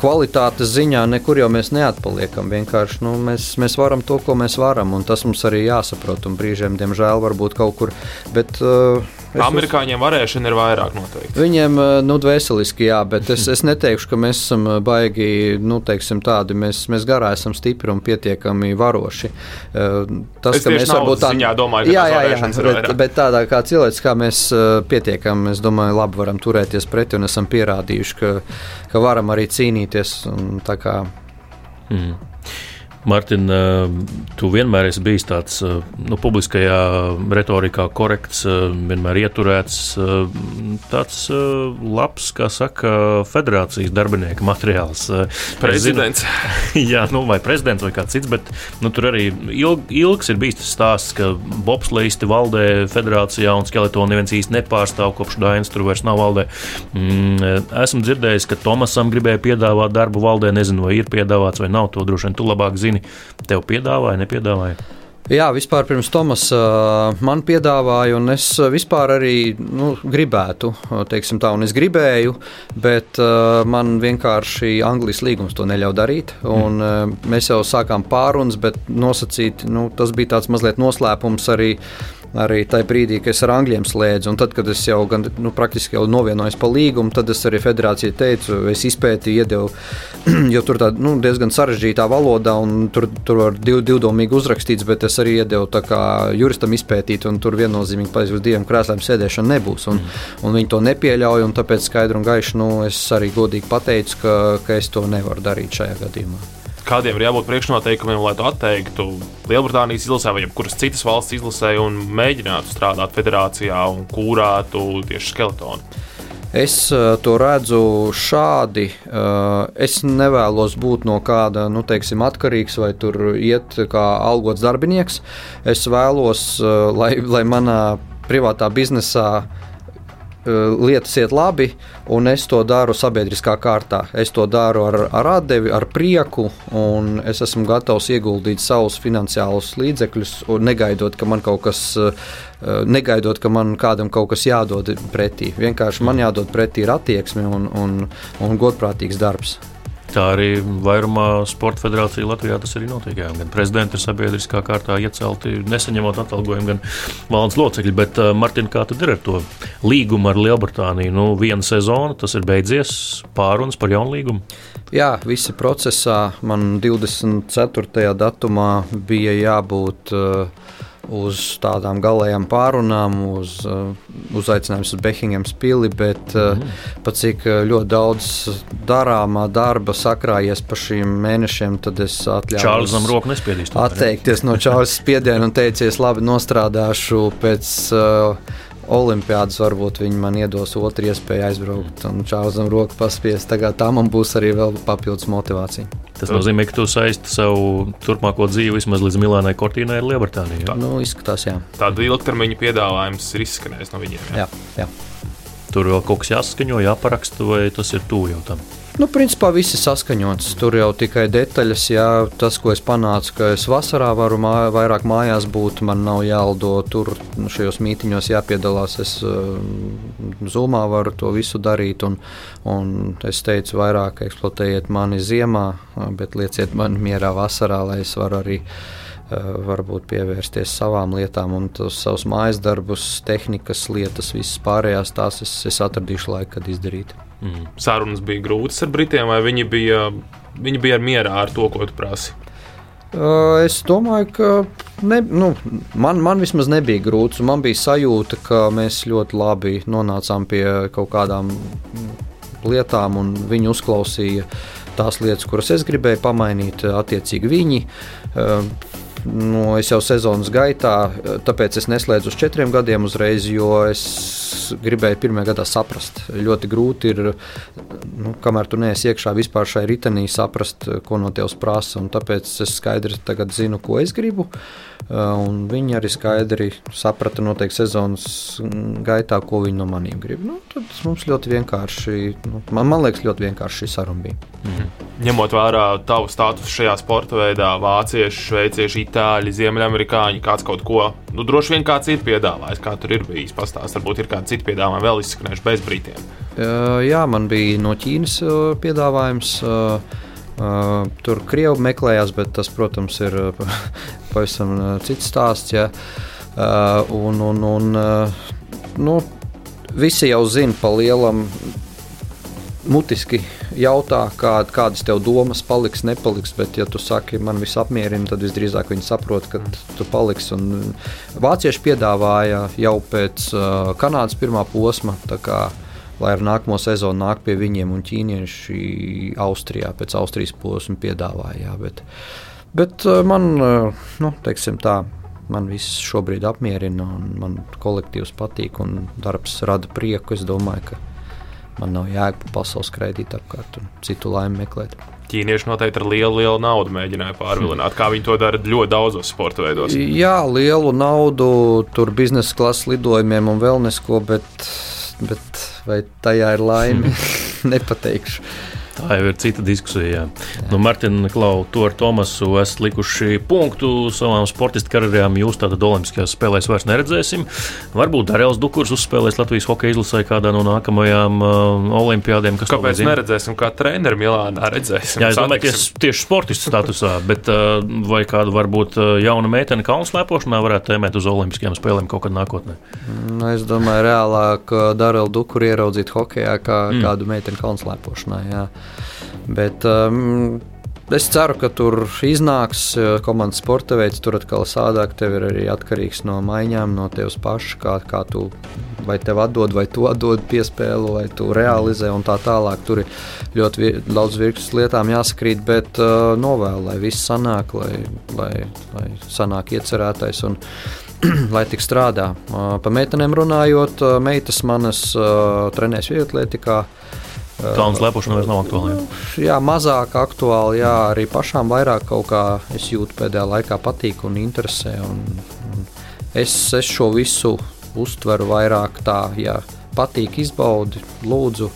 kvalitātes ziņā nekur jau mēs neatpaliekam. Vienkārši nu, mēs, mēs varam to, ko mēs varam, un tas mums arī jāsaprot. Un brīžiem, diemžēl, varbūt kaut kur. Bet, uh, Amerikāņiem varēšana ir vairāk noteikti. Viņiem, nu, dvēseliski, jā, bet es, es neteikšu, ka mēs esam baigi, nu, teiksim, tādi. Mēs, mēs garā esam stipri un pietiekami varoši. Tas, es ka mēs varbūt tādā ziņā domāju, jā, jā, jā, bet, bet tādā kā cilvēks, kā mēs pietiekami, es domāju, labi varam turēties pretī un esam pierādījuši, ka, ka varam arī cīnīties. Un, kā, mm. Mārtiņ, eh, tu vienmēr esi bijis tāds eh, nu, publiskajā retorikā korekts, eh, vienmēr ieturēts, tāds labs, kā saka, federācijas darbinieka materiāls. Prezidents. Zinu, jā, nu, vai prezidents vai kāds cits, bet nu, tur arī ilg, ilgs ir bijis tas stāsts, ka bobslīsti valdē federācijā un skeletonu neviens īsti nepārstāv, kopš Dainas tur vairs nav valdē. Mm, esmu dzirdējis, ka Tomasam gribēja piedāvāt darbu valdē, nezinu, vai ir piedāvāts vai nav, to droši vien tu labāk zini zini, tev piedāvāja, nepiedāvāja? Jā, vispār pirms Tomas man piedāvāja, un es vispār arī nu, gribētu, teiksim tā, un es gribēju, bet man vienkārši Anglijas līgums to neļauj darīt. Un, mēs jau sākām pārunas, bet nosacīt, nu, tas bija tāds mazliet noslēpums arī arī tajā brīdī, kad es ar angļiem slēdzu. Un tad, kad es jau gan, nu, praktiski jau novienojos pa līgumu, tad es arī federācijai teicu, es izpētīju, iedevu, jo tur tā nu, diezgan sarežģītā valodā, un tur, tur var div, divdomīgi uzrakstīts, bet es arī iedevu juristam izpētīt, un tur viennozīmīgi pēc uz diviem krēsliem sēdēšana nebūs. Un, un viņi to nepieļauj, un tāpēc skaidri un gaiši nu, es arī godīgi pateicu, ka, ka es to nevaru darīt šajā gadījumā kādiem ir jābūt priekšnoteikumiem, lai to atteiktu Lielbritānijas izlasē vai jebkuras citas valsts izlasē un mēģinātu strādāt federācijā un kūrātu tieši skeletonu? Es uh, to redzu šādi. Uh, es nevēlos būt no kāda nu, teiksim, atkarīgs vai tur iet kā algots darbinieks. Es vēlos, uh, lai, lai manā privātā biznesā uh, Eh, lietas iet labi, un es to daru sabiedriskā kārtā. Es to daru ar, ar atdevi, ar prieku, un es esmu gatavs ieguldīt savus finansiālus līdzekļus, negaidot, ka man kaut kas, eh, negaidot, ka man kādam kaut kas jādod pretī. Vienkārši man jādod pretī ir attieksme un, un, un godprātīgs darbs. Tā arī vairumā sporta federācija Latvijā tas arī notiek. Jā. Gan prezidenti ir sabiedriskā kārtā iecelti, nesaņemot atalgojumu, gan valdes locekļi. Bet, uh, Martin, kā tad ir ar to līgumu ar Lielbritāniju? Nu, viena sezona, tas ir beidzies, pārunas par jaunu līgumu. Jā, visi procesā man 24. datumā bija jābūt. Uh, uz tādām galējām pārunām, uz uh, uzaicinājumu uz Behingemas pili, bet uh, mm. pat cik uh, ļoti daudz darāmā darba sakrājies pa šīm mēnešiem, tad es atļāvos Čārlzam roku nespiedīšu. Atteikties no Čārlza spiediena un teicies, labi, nostrādāšu pēc olimpiādas varbūt viņi man iedos otru iespēju aizbraukt un čāzam roku paspiest. Tagad tā man būs arī vēl papildus motivācija. Tas nozīmē, ka tu saisti savu turpmāko dzīvi vismaz līdz Milānai Kortīnai ar Lielbritāniju. Tā nu, izskatās, jā. Tāda ilgtermiņa piedāvājums ir izskanējis no viņiem. Jā, jā. jā. Tur vēl kaut kas jāsaskaņo, jāparaksta, vai tas ir tuvu jau tam? Nu, principā viss ir saskaņots. Tur jau tikai detaļas, jā, tas, ko es panācu, ka es vasarā varu mā, vairāk mājās būt, man nav jālido tur, nu, šajos mītīņos jāpiedalās. Es uh, zumā varu to visu darīt, un, un es teicu, vairāk eksploatējiet mani ziemā, bet lieciet man mierā vasarā, lai es varu arī uh, varbūt pievērsties savām lietām, un tos savus mājas darbus, tehnikas lietas, visas pārējās tās es, es atradīšu laiku, kad izdarīt. Mm. Sarunas bija grūtas ar Britiem, vai viņi bija, viņi bija mierā ar to, ko tu prasi? Uh, es domāju, ka ne, nu, man, man vismaz nebija grūts. Man bija sajūta, ka mēs ļoti labi nonācām pie kaut kādām lietām, un viņi uzklausīja tās lietas, kuras es gribēju pamainīt. Attiecīgi viņi. Nu, es jau sezonas gaitā, tāpēc es neslēdzu uz četriem gadiem uzreiz, jo es gribēju pirmajā gadā saprast. Ļoti grūti ir, nu, kamēr tu neesi iekšā vispār šai ritenī, saprast, ko no tevis prasa. Tāpēc es skaidri zinu, ko es gribu. Viņi arī skaidri saprata noteikti sezonas gaitā, ko viņi no maniem grib. Nu, tad mums ļoti vienkārši, nu, man, man liekas, ļoti vienkārši šī saruna bija. Mhm. Ņemot vērā tavu statusu šajā sporta veidā, vācieši, šveicieši, itāļi, ziemeļamerikāņi, kāds kaut ko, nu, droši vien kāds ir piedāvājis, kā tur ir bijis pastāstījis. Varbūt ir kādi citi piedāvājumi vēl izskanējuši bez brītiem. Jā, man bija no Ķīnas piedāvājums. Tur krievi meklējās, bet tas, protams, ir pavisam cits stāsts. Ja. Un, un, un, nu, visi jau zina pa lielam mutiski jautā, kā, kādas tev domas paliks, nepaliks. Bet, ja tu saki, man viss apmierina, tad visdrīzāk viņi saprot, ka tu paliksi. Un vācieši piedāvāja jau pēc uh, Kanādas pirmā posma. Kā, lai ar nākamo sezonu nāk pie viņiem, un ķīnieši Austrijā pēc Austrijas posma piedāvāja. Jā, bet, bet man, nu, teiksim tā, man viss šobrīd apmierina, un man kolektīvs patīk, un darbs rada prieku. Es domāju, ka Man nav jēga pa pasaules skraidīt apkārt un citu laimi meklēt. Ķīnieši noteikti ar lielu, lielu naudu mēģināja pārvilināt, kā viņi to dara ļoti daudzos sporta veidos. Jā, lielu naudu, tur biznesa klases lidojumiem un vēl nesko, bet, bet vai tajā ir laime, nepateikšu. Tā jau ir cita diskusija. Jā. Nu, Martina Klau, to ar Tomasu esat likuši punktu savām sportistu karjerām. Jūs tātad Olimpiskajās spēlēs vairs neredzēsim. Varbūt Darēls Dukurs uzspēlēs Latvijas hokeja izlasē kādā no nākamajām uh, olimpiādēm. Kāpēc neredzēsim, kā treneru Milānā redzēsim? Jā, es domāju, tieši, tieši sportistu statusā, bet uh, vai kādu varbūt uh, jaunu meiteni kalnu slēpošanā varētu tēmēt uz Olimpiskajām spēlēm kaut kad nākotnē? Nu, es domāju, reālāk Darēlu Dukuru ieraudzīt hokejā kā mm. kādu meiteni kalnu slēpošanā. Jā. Bet, um, Es ceru, ka tur iznāks komandas sporta veids. Tur atkal sādāk, tev ir arī atkarīgs no maiņām, no tevis paša, kā, kā tu vai tev atdod, vai tu atdod piespēli, vai tu realizē un tā tālāk. Tur ir ļoti daudz virknes lietām jāsakrīt, bet uh, novēlu, lai viss sanāk, lai, lai, lai sanāk iecerētais. Un, lai tik strādā. Uh, pa meitenēm runājot, uh, meitas manas uh, trenēs vietlietikā. Kalnu slēpošana vairs nav aktuāla. Jā. jā, mazāk aktuāli. Jā, arī pašām vairāk kaut kā es jūtu pēdējā laikā patīk un interesē. Un, un es, es šo visu uztveru vairāk tā, ja patīk, izbaudi, lūdzu.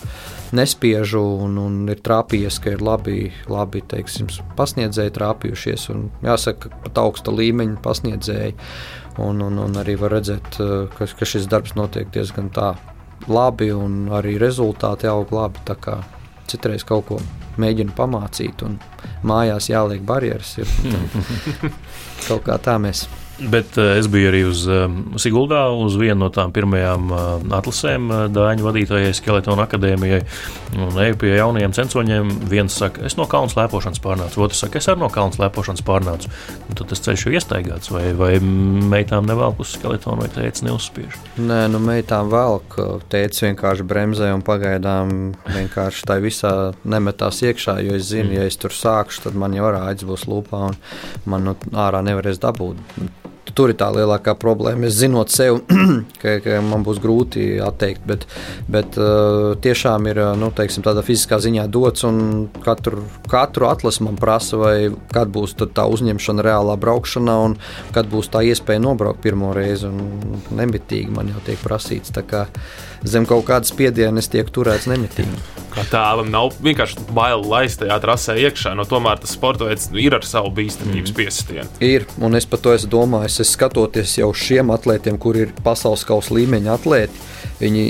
Nespiežu, un, un ir trāpījies, ka ir labi, labi teiksim, pasniedzēji trāpījušies. Un, jāsaka, pat augsta līmeņa pasniedzēji. Un, un, un arī var redzēt, ka, ka šis darbs notiek diezgan tā labi un arī rezultāti aug labi. Citreiz kaut ko mēģinu pamācīt, un mājās jāliek barjeras. Ir, kaut kā tā mēs Bet uh, es biju arī uz uh, Siguldā, uz vienu no tām pirmajām uh, atlasēm Dāņu vadītājai Skeletona akadēmijai. Un eju pie jaunajiem censoņiem. Viens saka, es no kalnu slēpošanas pārnācu, otrs saka, es arī no kalnu slēpošanas pārnācu. Un tad tas ceļš ir iestaigāts, vai, vai meitām nevelk uz skeletonu, vai teicis neuzspiež. Nē, nu meitām velk, teicis vienkārši bremzē un pagaidām vienkārši tā visā nemetās iekšā, jo es zinu, mm. ja es tur sākšu, tad man jau ārā aiz būs lūpā un man nu, ārā nevarēs dabūt tur ir tā lielākā problēma. Es zinot sev, ka, ka man būs grūti atteikt, bet, bet uh, tiešām ir nu, teiksim, tādā fiziskā ziņā dots, un katru, katru atlasu man prasa, vai kad būs tā uzņemšana reālā braukšanā, un kad būs tā iespēja nobraukt pirmo reizi. Nemitīgi man jau tiek prasīts. Zem kaut kādas spiedienas tiek turēts nemitīgi. Kā tēvam nav vienkārši bail laist tajā trasē iekšā, no tomēr tas sporta veids ir ar savu bīstamības mm. piesitienu. Ir, un es par to esmu domājis. Es skatoties jau šiem atlētiem, kur ir pasaules kausa līmeņa atlēti, viņi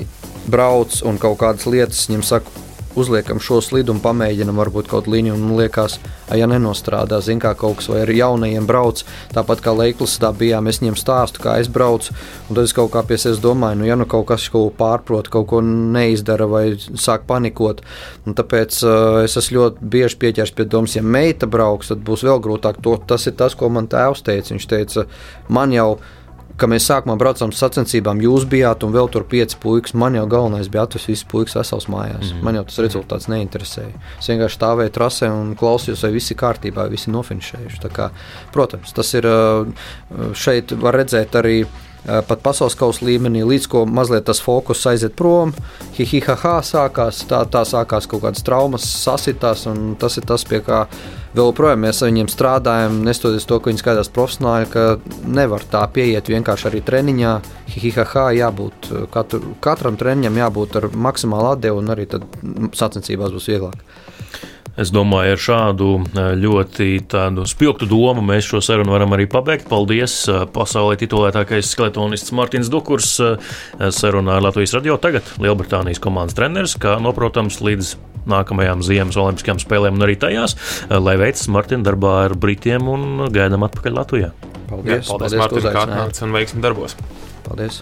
brauc un kaut kādas lietas viņiem saka, uzliekam šo slidumu, pamēģinam varbūt kaut līniju un liekas, ja nenostrādā, zin kā kaut kas vai ar jaunajiem brauc, tāpat kā Leiklis tā bijām, es viņiem stāstu, kā es braucu, un tad es kaut kā pie sevis domāju, nu ja nu kaut kas kaut ko pārprot, kaut ko neizdara vai sāk panikot, un tāpēc uh, es esmu ļoti bieži pieķers pie domas, ja meita brauks, tad būs vēl grūtāk, to, tas ir tas, ko man tēvs teica, viņš teica, man jau ka mēs sākumā braucām uz sacensībām, jūs bijāt un vēl tur pieci puikas. Man jau galvenais bija atvest visus puikas vesels mājās. Mm. Man jau tas rezultāts neinteresēja. Es vienkārši stāvēju trasē un klausījos, vai viss ir kārtībā, vai visi nofinišējuši. Kā, protams, tas ir šeit var redzēt arī pat pasaules kausa līmenī, līdz ko mazliet tas fokus aiziet prom. Hihihaha sākās, tā, tā sākās kaut kādas traumas, sasitās, un tas ir tas, pie kā vēl joprojām mēs ar viņiem strādājam. Nestoties to, ka viņi skaidrs profesionāli, ka nevar tā pieiet vienkārši arī treniņā. Hihihaha jābūt katru, katram treniņam jābūt ar maksimālu atdevu, un arī tad sacensībās būs vieglāk. Es domāju, ar šādu e, ļoti spilgtu domu mēs šo sarunu varam arī pabeigt. Paldies! E, pasaulē titulētākais skeletonists Mārtiņš Dukurs e, sarunā ar Latvijas radio. Tagad Lielbritānijas komandas treneris, kā noprotams, līdz nākamajām ziemas olimpiskajām spēlēm un arī tajās, lai veicas Martina darbā ar Britiem un gaidām atpakaļ Latvijā. Paldies, Jā, paldies, paldies Mārtiņ, kā atnācis un veiksim darbos. Paldies!